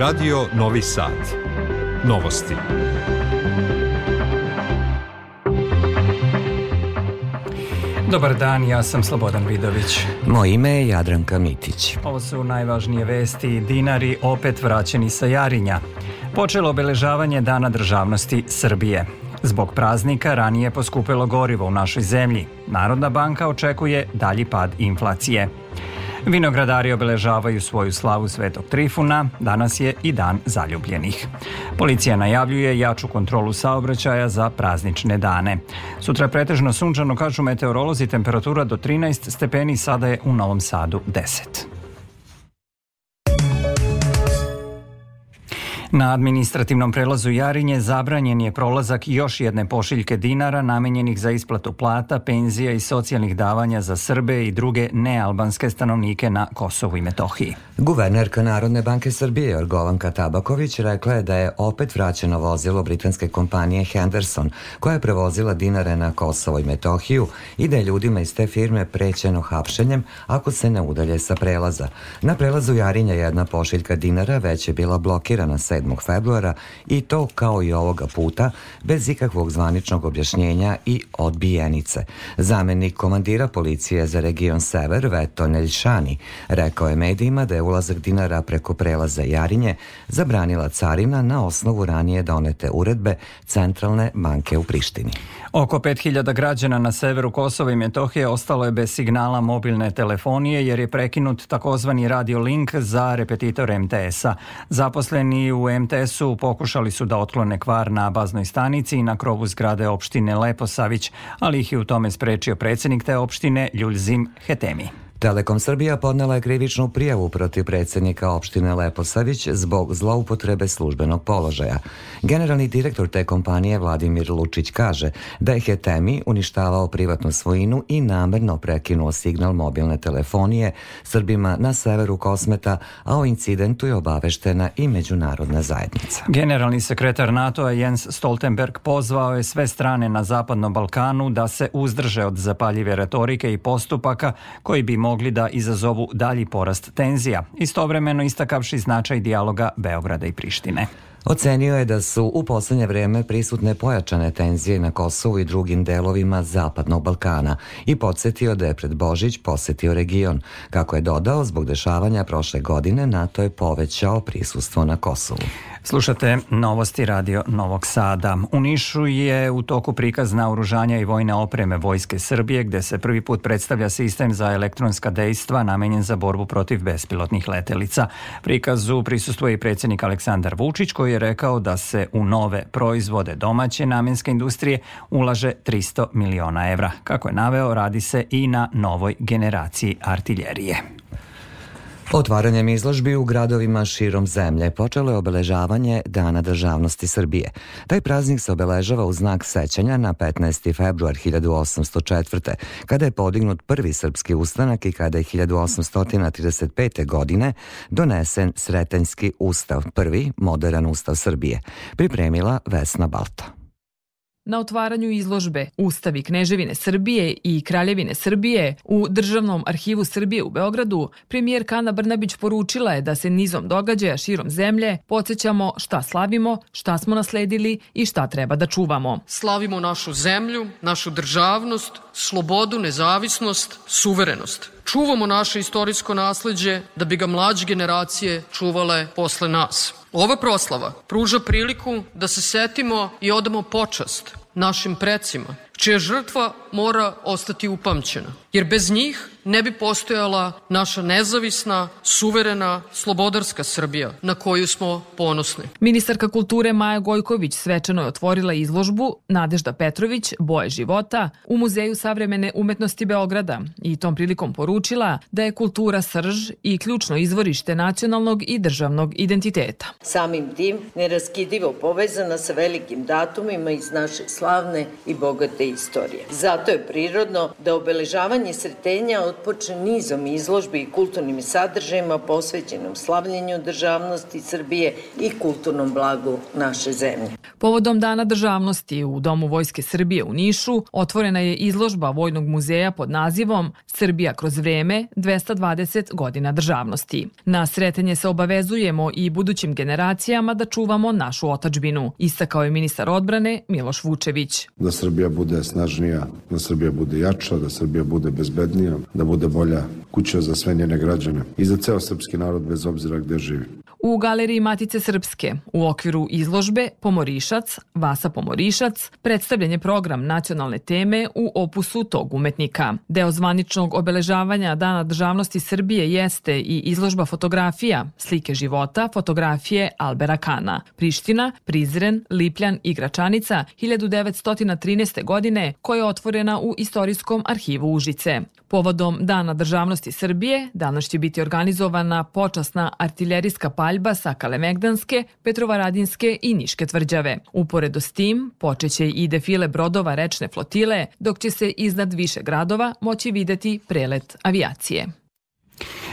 Radio Novi Sad. Novosti. Dobar dan, ja sam Slobodan Vidović. Moje ime je Jadranka Mitić. Ovo su najvažnije vesti. Dinari opet vraćeni sa Jarinja. Počelo obeležavanje Dana državnosti Srbije. Zbog praznika ranije poskupilo gorivo u našoj zemlji. Narodna banka očekuje dalji pad inflacije. Vinogradari obeležavaju svoju slavu Svetog Trifuna, danas je i dan zaljubljenih. Policija najavljuje jaču kontrolu saobraćaja za praznične dane. Sutra je pretežno sunčano, kažu meteorolozi, temperatura do 13 stepeni, sada je u Novom Sadu 10. Na administrativnom prelazu Jarinje zabranjen je prolazak još jedne pošiljke dinara namenjenih za isplatu plata, penzija i socijalnih davanja za Srbe i druge nealbanske stanovnike na Kosovu i Metohiji. Guvernerka Narodne banke Srbije Jorgovanka Tabaković rekla je da je opet vraćeno vozilo britanske kompanije Henderson koja je prevozila dinare na Kosovo i Metohiju i da je ljudima iz te firme prećeno hapšenjem ako se ne udalje sa prelaza. Na prelazu Jarinja jedna pošiljka dinara već je bila blokirana 7. februara i to kao i ovoga puta bez ikakvog zvaničnog objašnjenja i odbijenice. Zamenik komandira policije za region Sever Veto Neljšani rekao je medijima da je ulazak dinara preko prelaza Jarinje zabranila carina na osnovu ranije donete uredbe Centralne banke u Prištini. Oko 5000 građana na severu Kosova i Metohije ostalo je bez signala mobilne telefonije jer je prekinut takozvani radio link za repetitor MTS-a. Zaposleni u MTS-u pokušali su da otklone kvar na baznoj stanici i na krovu zgrade opštine Leposavić, ali ih je u tome sprečio predsednik te opštine Ljuljzim Hetemi. Telekom Srbija podnela je krivičnu prijavu protiv predsednika opštine Leposavić zbog zloupotrebe službenog položaja. Generalni direktor te kompanije Vladimir Lučić kaže da je Hetemi uništavao privatnu svojinu i namerno prekinuo signal mobilne telefonije Srbima na severu Kosmeta, a o incidentu je obaveštena i međunarodna zajednica. Generalni sekretar NATO-a Jens Stoltenberg pozvao je sve strane na Zapadnom Balkanu da se uzdrže od zapaljive retorike i postupaka koji bi mogli da izazovu dalji porast tenzija, istovremeno istakavši značaj dijaloga Beograda i Prištine. Ocenio je da su u poslednje vreme prisutne pojačane tenzije na Kosovu i drugim delovima Zapadnog Balkana i podsjetio da je pred Božić posetio region. Kako je dodao, zbog dešavanja prošle godine NATO je povećao prisustvo na Kosovu. Slušate novosti radio Novog Sada. U Nišu je u toku prikaz naoružanja i vojne opreme Vojske Srbije gde se prvi put predstavlja sistem za elektronska dejstva namenjen za borbu protiv bespilotnih letelica. Prikazu prisustuje i predsednik Aleksandar Vučić koji je rekao da se u nove proizvode domaće namenske industrije ulaže 300 miliona evra. Kako je naveo, radi se i na novoj generaciji artiljerije. Otvaranjem izložbi u gradovima širom zemlje počelo je obeležavanje Dana državnosti Srbije. Taj praznik se obeležava u znak sećanja na 15. februar 1804. kada je podignut prvi srpski ustanak i kada je 1835. godine donesen Sretenjski ustav, prvi modern ustav Srbije, pripremila Vesna Balta. Na otvaranju izložbe Ustavi Kneževine Srbije i Kraljevine Srbije u Državnom arhivu Srbije u Beogradu, premijer Kana Brnabić poručila je da se nizom događaja širom zemlje podsjećamo šta slavimo, šta smo nasledili i šta treba da čuvamo. Slavimo našu zemlju, našu državnost, slobodu, nezavisnost, suverenost. Čuvamo naše istorijsko nasledđe da bi ga mlađe generacije čuvale posle nas. Ova proslava pruža priliku da se setimo i odamo počast našim precima, čija žrtva mora ostati upamćena, jer bez njih ne bi postojala naša nezavisna, suverena, slobodarska Srbija na koju smo ponosni. Ministarka kulture Maja Gojković svečano je otvorila izložbu Nadežda Petrović, Boje života u Muzeju savremene umetnosti Beograda i tom prilikom poručila da je kultura srž i ključno izvorište nacionalnog i državnog identiteta. Samim tim neraskidivo povezana sa velikim datumima iz naše slavne i bogate istorije. Zato je prirodno da obeležavanje sretenja otpočne nizom izložbi i kulturnim sadržajima posvećenom slavljenju državnosti Srbije i kulturnom blagu naše zemlje. Povodom Dana državnosti u Domu Vojske Srbije u Nišu otvorena je izložba Vojnog muzeja pod nazivom Srbija kroz vreme 220 godina državnosti. Na sretanje se obavezujemo i budućim generacijama da čuvamo našu otačbinu, istakao je ministar odbrane Miloš Vučević. Da Srbija bude snažnija, da Srbija bude jača, da Srbija bude bezbednija, da bude bolja kuća za sve njene građane i za ceo srpski narod bez obzira gde živi. U galeriji Matice Srpske u okviru izložbe Pomorišac, Vasa Pomorišac, predstavljen je program nacionalne teme u opusu tog umetnika. Deo zvaničnog obeležavanja Dana državnosti Srbije jeste i izložba fotografija, slike života, fotografije Albera Kana. Priština, Prizren, Lipljan i Gračanica 1913. godine koja je otvorena u Istorijskom arhivu Užice. Povodom Dana državnosti Srbije danas će biti organizovana počasna artiljerijska paljba sa Kalemegdanske, Petrovaradinske i Niške tvrđave. Uporedo s tim počeće i defile brodova rečne flotile, dok će se iznad više gradova moći videti prelet avijacije.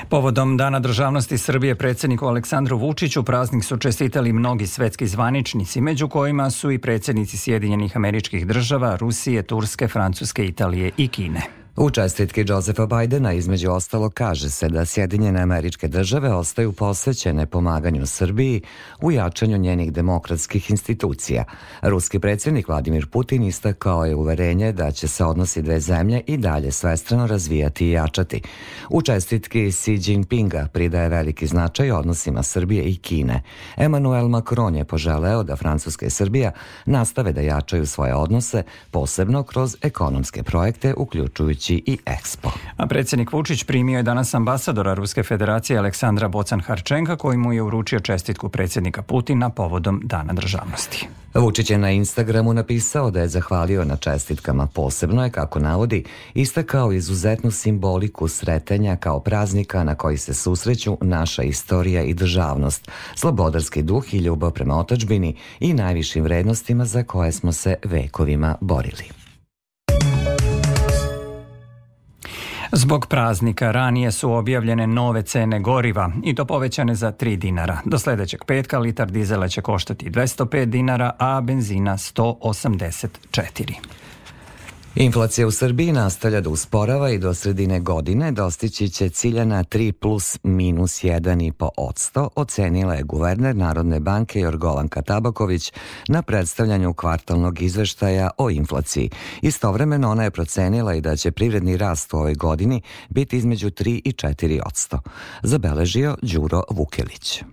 Povodom Dana državnosti Srbije predsedniku Aleksandru Vučiću praznik su čestitali mnogi svetski zvaničnici, među kojima su i predsednici Sjedinjenih američkih država, Rusije, Turske, Francuske, Italije i Kine. U čestitki Josefa Bajdena između ostalo kaže se da Sjedinjene američke države ostaju posvećene pomaganju Srbiji u jačanju njenih demokratskih institucija. Ruski predsjednik Vladimir Putin istakao je uverenje da će se odnosi dve zemlje i dalje svestrano razvijati i jačati. U čestitki Xi Jinpinga pridaje veliki značaj odnosima Srbije i Kine. Emmanuel Macron je poželeo da Francuska i Srbija nastave da jačaju svoje odnose, posebno kroz ekonomske projekte, uključujući uključujući i Expo. A predsjednik Vučić primio je danas ambasadora Ruske federacije Aleksandra Bocan-Harčenka koji mu je uručio čestitku predsjednika Putina povodom Dana državnosti. Vučić je na Instagramu napisao da je zahvalio na čestitkama. Posebno je, kako navodi, istakao izuzetnu simboliku sretanja kao praznika na koji se susreću naša istorija i državnost, slobodarski duh i ljubav prema otačbini i najvišim vrednostima za koje smo se vekovima borili. Zbog praznika ranije su objavljene nove cene goriva i to povećane za 3 dinara. Do sledećeg petka litar dizela će koštati 205 dinara, a benzina 184. Inflacija u Srbiji nastavlja da usporava i do sredine godine dostići će ciljana 3 plus minus 1,5 odsto, ocenila je guverner Narodne banke Jorgovanka Tabaković na predstavljanju kvartalnog izveštaja o inflaciji. Istovremeno ona je procenila i da će privredni rast u ovoj godini biti između 3 i 4 odsto. Zabeležio Đuro Vukelić.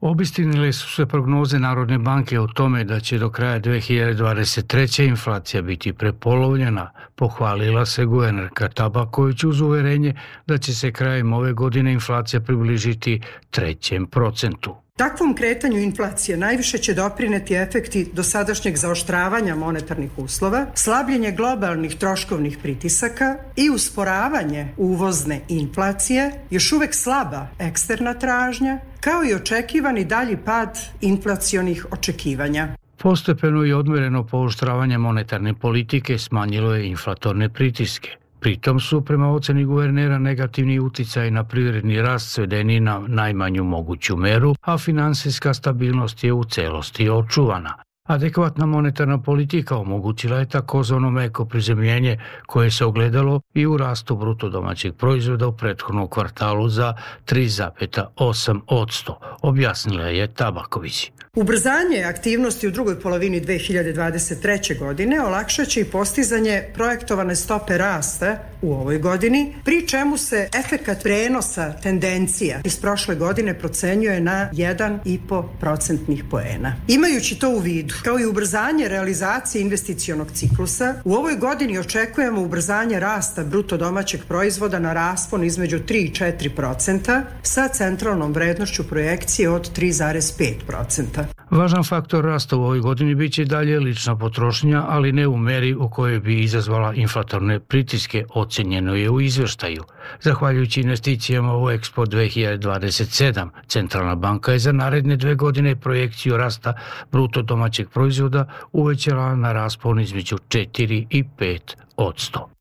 Obistinile su se prognoze Narodne banke o tome da će do kraja 2023. inflacija biti prepolovljena, pohvalila se guvernerka Tabaković uz uverenje da će se krajem ove godine inflacija približiti trećem procentu. Takvom kretanju inflacije najviše će doprineti efekti dosadašnjeg zaoštravanja monetarnih uslova, slabljenje globalnih troškovnih pritisaka i usporavanje uvozne inflacije, još uvek slaba eksterna tražnja, kao i očekivani dalji pad inflacionih očekivanja. Postepeno i odmereno pooštravanje monetarne politike smanjilo je inflatorne pritiske. Pritom su, prema oceni guvernera, negativni uticaj na privredni rast svedeni na najmanju moguću meru, a finansijska stabilnost je u celosti očuvana. Adekvatna monetarna politika omogućila je takozvano meko prizemljenje koje se ogledalo i u rastu bruto domaćeg proizvoda u prethodnom kvartalu za 3,8 odsto, objasnila je Tabaković. Ubrzanje aktivnosti u drugoj polovini 2023. godine olakšaće i postizanje projektovane stope rasta u ovoj godini, pri čemu se efekat prenosa tendencija iz prošle godine procenjuje na 1,5 procentnih poena. Imajući to u vidu, kao i ubrzanje realizacije investicionog ciklusa, u ovoj godini očekujemo ubrzanje rasta bruto domaćeg proizvoda na raspon između 3 i 4 procenta sa centralnom vrednošću projekcije od 3,5 procenta. Važan faktor rasta u ovoj godini biće dalje lična potrošnja, ali ne u meri u kojoj bi izazvala inflatorne pritiske, ocenjeno je u izveštaju. Zahvaljujući investicijama u Expo 2027, Centralna banka je za naredne dve godine projekciju rasta bruto domaćeg proizvoda uvećala na raspon između 4 i 5 od 100.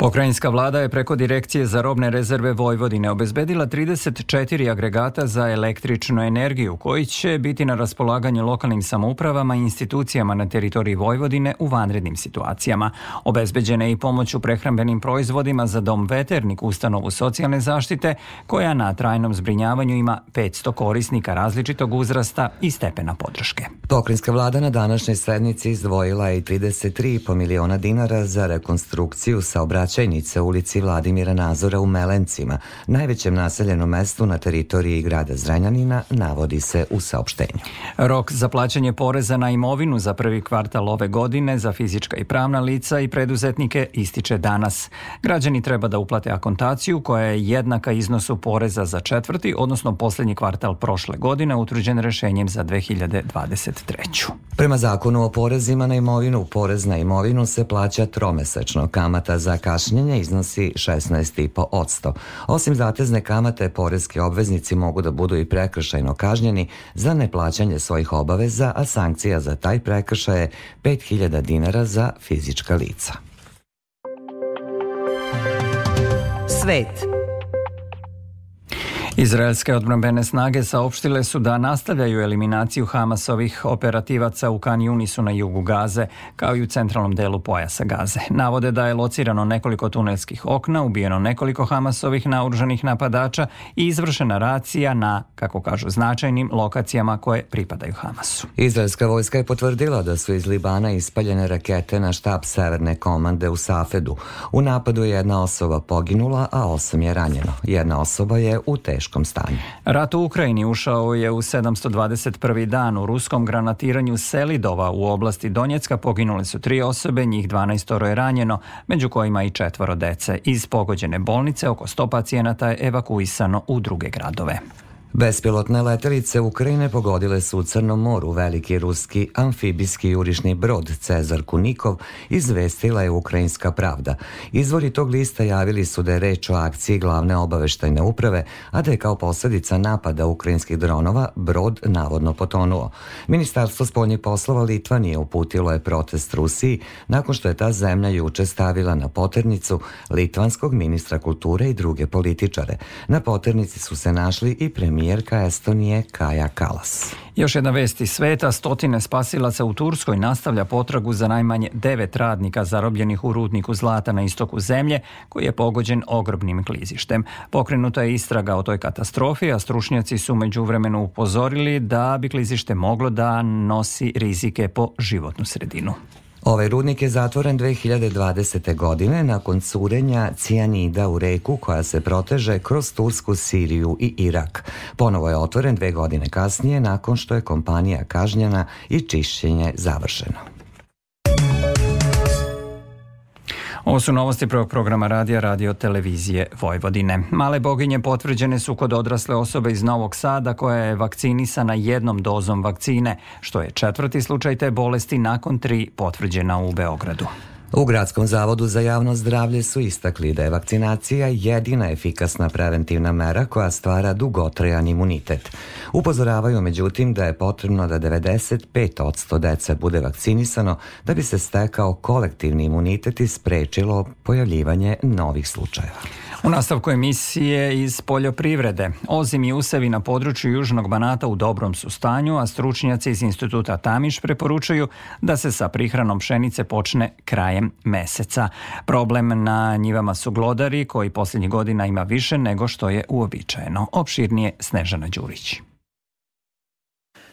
Pokrajinska vlada je preko Direkcije za robne rezerve Vojvodine obezbedila 34 agregata za električnu energiju koji će biti na raspolaganju lokalnim samoupravama i institucijama na teritoriji Vojvodine u vanrednim situacijama. Obezbeđena je i pomoć u prehrambenim proizvodima za dom Veternik, ustanovu socijalne zaštite, koja na trajnom zbrinjavanju ima 500 korisnika različitog uzrasta i stepena podrške. Pokrajinska vlada na današnjoj sednici izdvojila je 33,5 miliona dinara za rekonstrukciju saobraćaja saobraćajnice u ulici Vladimira Nazora u Melencima, najvećem naseljenom mestu na teritoriji grada Zrenjanina, navodi se u saopštenju. Rok za plaćanje poreza na imovinu za prvi kvartal ove godine za fizička i pravna lica i preduzetnike ističe danas. Građani treba da uplate akontaciju koja je jednaka iznosu poreza za četvrti, odnosno poslednji kvartal prošle godine utvrđen rešenjem za 2023. Prema zakonu o porezima na imovinu, porez na imovinu se plaća tromesečno, kamata za kašnjenje iznosi 16,5%. Osim zatezne kamate, porezki obveznici mogu da budu i prekršajno kažnjeni za neplaćanje svojih obaveza, a sankcija za taj prekršaj je 5000 dinara za fizička lica. Svet Izraelske odbrambene snage saopštile su da nastavljaju eliminaciju Hamasovih operativaca u Kan Junisu na jugu Gaze, kao i u centralnom delu pojasa Gaze. Navode da je locirano nekoliko tunelskih okna, ubijeno nekoliko Hamasovih naoružanih napadača i izvršena racija na, kako kažu, značajnim lokacijama koje pripadaju Hamasu. Izraelska vojska je potvrdila da su iz Libana ispaljene rakete na štab Severne komande u Safedu. U napadu je jedna osoba poginula, a osam je ranjeno. Jedna osoba je u teškom teškom stanju. Rat u Ukrajini ušao je u 721. dan u ruskom granatiranju Selidova u oblasti Donjecka poginule su tri osobe, njih 12 je ranjeno, među kojima i četvoro dece. Iz pogođene bolnice oko 100 pacijenata je evakuisano u druge gradove. Bespilotne letelice Ukrajine pogodile su u Crnom moru veliki ruski amfibijski jurišni brod Cezar Kunikov, izvestila je Ukrajinska pravda. Izvori tog lista javili su da je reč o akciji glavne obaveštajne uprave, a da je kao posledica napada ukrajinskih dronova brod navodno potonuo. Ministarstvo spoljnih poslova Litvanije uputilo je protest Rusiji nakon što je ta zemlja juče stavila na poternicu litvanskog ministra kulture i druge političare. Na poternici su se našli i premijer premijerka Estonije Kaja Kalas. Još jedna vest iz sveta, stotine spasilaca u Turskoj nastavlja potragu za najmanje devet radnika zarobljenih u rudniku zlata na istoku zemlje, koji je pogođen ogromnim klizištem. Pokrenuta je istraga o toj katastrofi, a stručnjaci su među vremenu upozorili da bi klizište moglo da nosi rizike po životnu sredinu. Ovaj rudnik je zatvoren 2020. godine nakon curenja cijanida u reku koja se proteže kroz Tursku, Siriju i Irak. Ponovo je otvoren dve godine kasnije nakon što je kompanija kažnjena i čišćenje završeno. Ovo su novosti prvog programa radija Radio Televizije Vojvodine. Male boginje potvrđene su kod odrasle osobe iz Novog Sada koja je vakcinisana jednom dozom vakcine, što je četvrti slučaj te bolesti nakon tri potvrđena u Beogradu. U Gradskom zavodu za javno zdravlje su istakli da je vakcinacija jedina efikasna preventivna mera koja stvara dugotrajan imunitet. Upozoravaju međutim da je potrebno da 95% dece bude vakcinisano da bi se stekao kolektivni imunitet i sprečilo pojavljivanje novih slučajeva. U nastavku emisije iz poljoprivrede. Ozim i usevi na području Južnog Banata u dobrom su stanju, a stručnjaci iz instituta Tamiš preporučuju da se sa prihranom pšenice počne krajem meseca. Problem na njivama su glodari koji posljednjih godina ima više nego što je uobičajeno. Opširnije Snežana Đurić.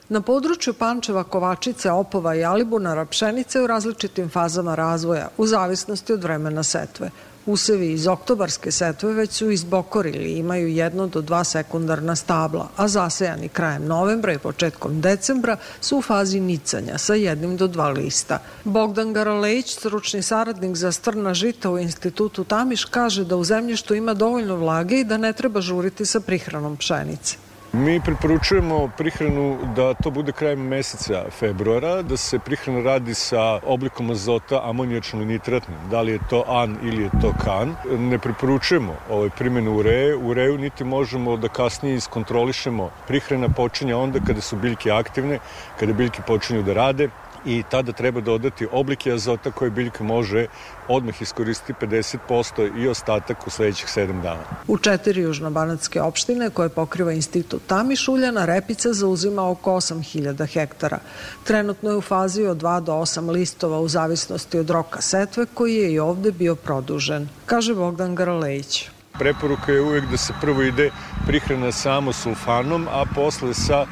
Na području Pančeva, Kovačice, Opova i Alibunara pšenice u različitim fazama razvoja, u zavisnosti od vremena setve. Usevi iz oktobarske setve već su izbokorili i imaju jedno do dva sekundarna stabla, a zasejani krajem novembra i početkom decembra su u fazi nicanja sa jednim do dva lista. Bogdan Garalejić, stručni saradnik za strna žita u institutu Tamiš, kaže da u zemljištu ima dovoljno vlage i da ne treba žuriti sa prihranom pšenice. Mi preporučujemo prihranu da to bude krajem meseca februara, da se prihrana radi sa oblikom azota amonijačno nitratnim, da li je to AN ili je to KAN. Ne preporučujemo ovaj primjenu ureje, ureju niti možemo da kasnije iskontrolišemo. Prihrana počinje onda kada su biljke aktivne, kada biljke počinju da rade, i tada treba dodati oblike azota koje biljka može odmah iskoristiti 50% i ostatak u sledećih 7 dana. U četiri južnobanatske opštine koje pokriva institut Tamišuljana repica zauzima oko 8000 hektara. Trenutno je u fazi od 2 do 8 listova u zavisnosti od roka setve koji je i ovde bio produžen, kaže Bogdan Garalejić. Preporuka je uvek da se prvo ide prihrana samo sulfanom, a posle sa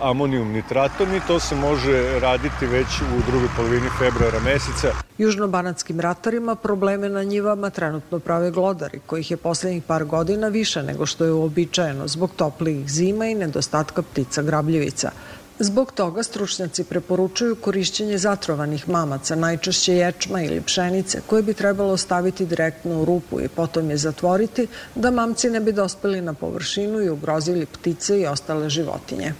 amonijum nitratom i to se može raditi već u drugoj polovini februara meseca. Južnobanatskim ratarima probleme na njivama trenutno prave glodari, kojih je poslednjih par godina više nego što je uobičajeno zbog toplijih zima i nedostatka ptica grabljivica. Zbog toga stručnjaci preporučuju korišćenje zatrovanih mamaca, najčešće ječma ili pšenice, koje bi trebalo staviti direktno u rupu i potom je zatvoriti, da mamci ne bi dospeli na površinu i ugrozili ptice i ostale životinje.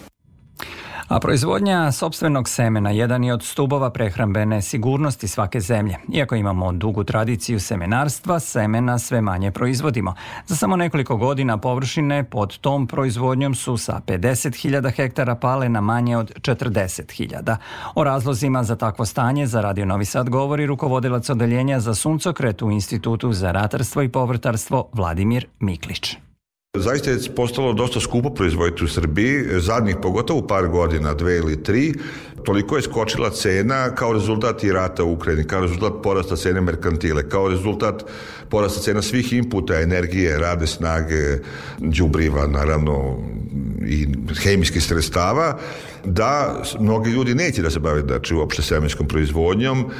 A proizvodnja sobstvenog semena jedan je od stubova prehrambene sigurnosti svake zemlje. Iako imamo dugu tradiciju semenarstva, semena sve manje proizvodimo. Za samo nekoliko godina površine pod tom proizvodnjom su sa 50.000 hektara pale na manje od 40.000. O razlozima za takvo stanje za Radio Novi Sad govori rukovodilac odeljenja za suncokret u Institutu za ratarstvo i povrtarstvo Vladimir Miklić. Zaista je postalo dosta skupo proizvoditi u Srbiji, zadnjih pogotovo par godina, dve ili tri, toliko je skočila cena kao rezultat i rata u Ukrajini, kao rezultat porasta cene merkantile, kao rezultat porasta cena svih inputa, energije, radne snage, džubriva, naravno, i hemijskih sredstava, da mnogi ljudi neće da se bave znači, uopšte semenskom proizvodnjom,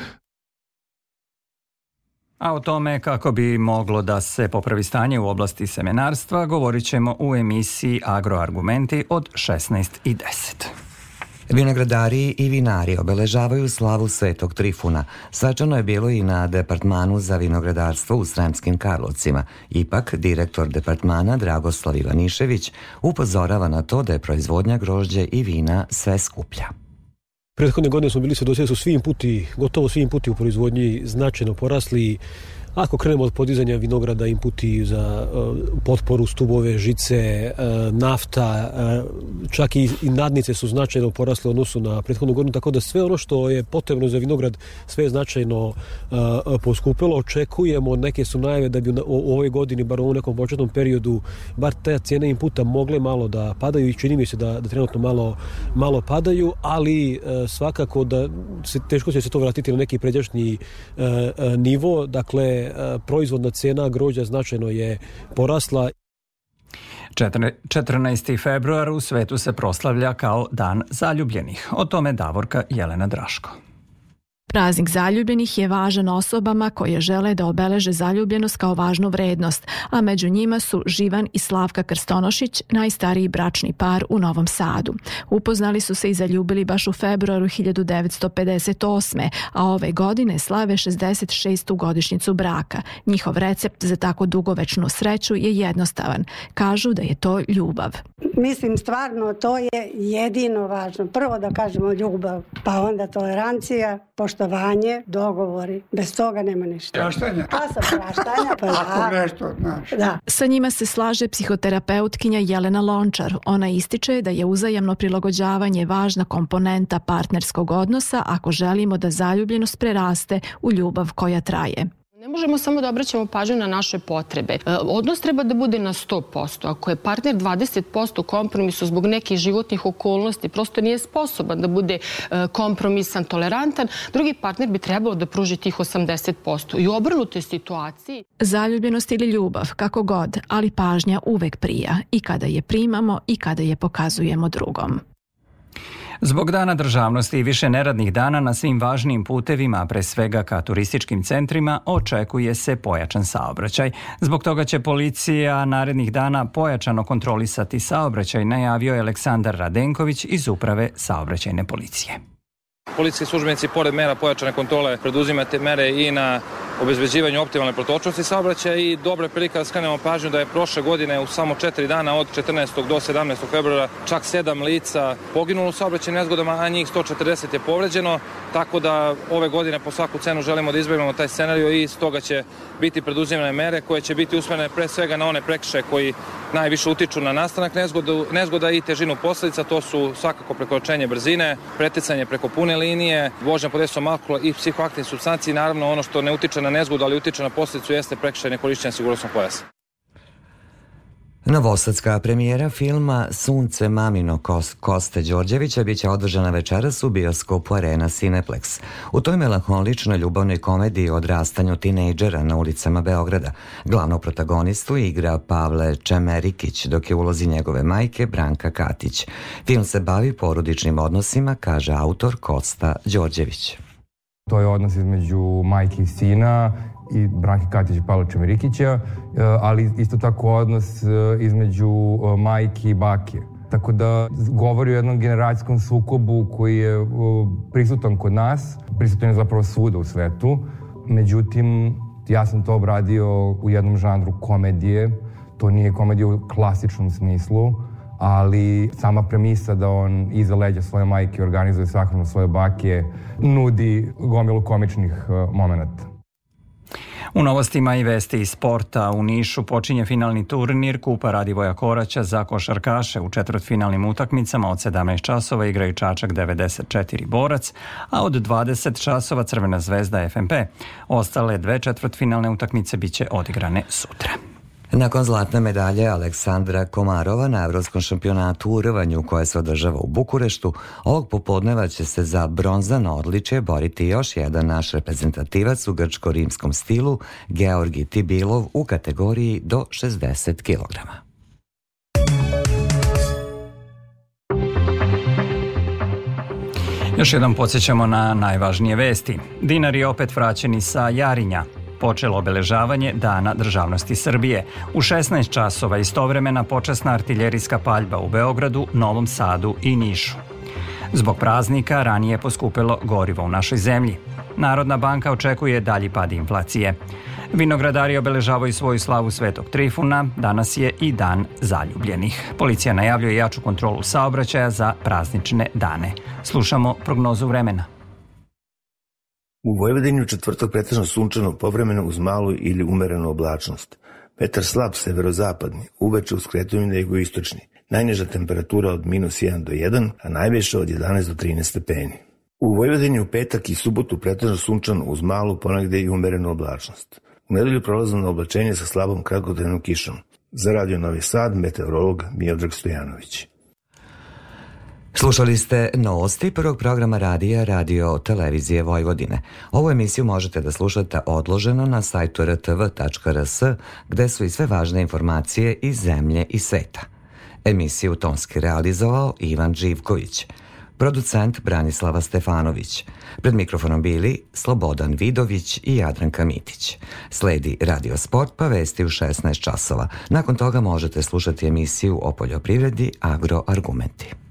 A o tome kako bi moglo da se popravi stanje u oblasti semenarstva govorit ćemo u emisiji Agroargumenti od 16 i 10. Vinogradari i vinari obeležavaju slavu Svetog Trifuna. Svečano je bilo i na Departmanu za vinogradarstvo u Sremskim Karlovcima. Ipak, direktor departmana Dragoslav Ivanišević upozorava na to da je proizvodnja grožđe i vina sve skuplja. Prethodne godine smo bili svedoci da su svi inputi, gotovo svi inputi u proizvodnji značajno porasli Ako krenemo od podizanja vinograda, inputi za uh, potporu stubove, žice, uh, nafta, uh, čak i, nadnice su značajno porasle u odnosu na prethodnu godinu, tako da sve ono što je potrebno za vinograd sve je značajno poskupilo. Očekujemo, neke su najave da bi u, ovoj godini, bar u nekom početnom periodu, bar te cene inputa mogle malo da padaju i čini mi se da, da trenutno malo, malo padaju, ali svakako da se, teško će se to vratiti na neki pređašnji nivo, dakle E, proizvodna cena grođa značajno je porasla. 14. februar u svetu se proslavlja kao Dan zaljubljenih. O tome Davorka Jelena Draško. Praznik zaljubljenih je važan osobama koje žele da obeleže zaljubljenost kao važnu vrednost, a među njima su Živan i Slavka Krstonošić, najstariji bračni par u Novom Sadu. Upoznali su se i zaljubili baš u februaru 1958. a ove godine slave 66. godišnjicu braka. Njihov recept za tako dugovečnu sreću je jednostavan. Kažu da je to ljubav. Mislim, stvarno, to je jedino važno. Prvo da kažemo ljubav, pa onda tolerancija, poštovanje, dogovori. Bez toga nema ništa. Praštanja. Pa sa praštanja, pa da. Ako nešto, znaš. Da. Sa njima se slaže psihoterapeutkinja Jelena Lončar. Ona ističe da je uzajamno prilagođavanje važna komponenta partnerskog odnosa ako želimo da zaljubljenost preraste u ljubav koja traje. Ne možemo samo da obraćamo pažnju na naše potrebe. E, odnos treba da bude na 100%. Ako je partner 20% kompromisu zbog nekih životnih okolnosti, prosto nije sposoban da bude e, kompromisan, tolerantan, drugi partner bi trebalo da pruži tih 80%. I u obrnutoj situaciji... Zaljubljenost ili ljubav, kako god, ali pažnja uvek prija i kada je primamo i kada je pokazujemo drugom. Zbog dana državnosti i više neradnih dana na svim važnim putevima, pre svega ka turističkim centrima, očekuje se pojačan saobraćaj. Zbog toga će policija narednih dana pojačano kontrolisati saobraćaj, najavio je Aleksandar Radenković iz Uprave saobraćajne policije. Policijski službenici, pored mera pojačane kontrole, preduzimate mere i na obezbeđivanju optimalne protočnosti saobraćaja i dobra prilika da skrenemo pažnju da je prošle godine u samo četiri dana od 14. do 17. februara čak sedam lica poginulo u saobraćajnim nezgodama, a njih 140 je povređeno, tako da ove godine po svaku cenu želimo da izbjegnemo taj scenariju i stoga će biti preduzimane mere koje će biti usmerene pre svega na one prekše koji najviše utiču na nastanak nezgoda, nezgoda i težinu posledica, to su svakako prekoračenje brzine, preticanje preko pune linije, vožnja pod esom alkohola i psihoaktivnih substanci, naravno ono što ne utiče na nezgodu, ali utiče na posledicu jeste prekršaj nekorišćenja sigurnosnog pojasa. Novosadska premijera filma Sunce mamino Koste Đorđevića biće održana večeras u bioskopu Arena Cineplex. U toj melanholičnoj ljubavnoj komediji o odrastanju tinejdžera na ulicama Beograda glavnog protagonistu igra Pavle Čemerikić, dok je ulozi njegove majke Branka Katić. Film se bavi porodičnim odnosima, kaže autor Kosta Đorđević. To je odnos između majke i sina i Branke Katić i Pavla Čemerikića, e, ali isto tako odnos e, između e, majke i bake. Tako da govori o jednom generacijskom sukobu koji je prisutan kod nas, prisutan je zapravo svuda u svetu. Međutim, ja sam to obradio u jednom žanru komedije. To nije komedija u klasičnom smislu, ali sama premisa da on iza leđa svoje majke organizuje sahranu svoje bake nudi gomilu komičnih momenta. U novostima i vesti iz sporta u Nišu počinje finalni turnir Kupa Radivoja Koraća za košarkaše. U četvrtfinalnim utakmicama od 17 časova igraju Čačak 94 Borac, a od 20 časova Crvena zvezda FMP. Ostale dve četvrtfinalne utakmice biće odigrane sutra. Nakon zlatne medalje Aleksandra Komarova na Evropskom šampionatu u rvanju koje se održava u Bukureštu, ovog popodneva će se za bronzano odličje boriti još jedan naš reprezentativac u grčko-rimskom stilu, Georgi Tibilov u kategoriji do 60 kg. Još jednom podsjećamo na najvažnije vesti. Dinari opet vraćeni sa Jarinja počelo obeležavanje Dana državnosti Srbije. U 16 časova istovremena počasna artiljerijska paljba u Beogradu, Novom Sadu i Nišu. Zbog praznika ranije poskupilo gorivo u našoj zemlji. Narodna banka očekuje dalji pad inflacije. Vinogradari obeležavaju svoju slavu Svetog Trifuna, danas je i dan zaljubljenih. Policija najavljuje jaču kontrolu saobraćaja za praznične dane. Slušamo prognozu vremena. U Vojvodini u četvrtok pretežno sunčano povremeno uz malu ili umerenu oblačnost. Vetar slab severozapadni, uveče uz kretanje na jugoistočni. Najniža temperatura od minus 1 do 1, a najviša od 11 do 13 stepeni. U Vojvodini u petak i subotu pretežno sunčano uz malu ponegde i umerenu oblačnost. U nedelju prolazno na oblačenje sa slabom kratkotrajnom kišom. Za Radio Novi Sad, meteorolog Miodrag Stojanović. Slušali ste novosti prvog programa radija Radio Televizije Vojvodine. Ovu emisiju možete da slušate odloženo na sajtu rtv.rs gde su i sve važne informacije iz zemlje i sveta. Emisiju tonski realizovao Ivan Živković, producent Branislava Stefanović. Pred mikrofonom bili Slobodan Vidović i Jadranka Mitić. Sledi Radio Sport pa vesti u 16 časova. Nakon toga možete slušati emisiju o poljoprivredi Agroargumenti.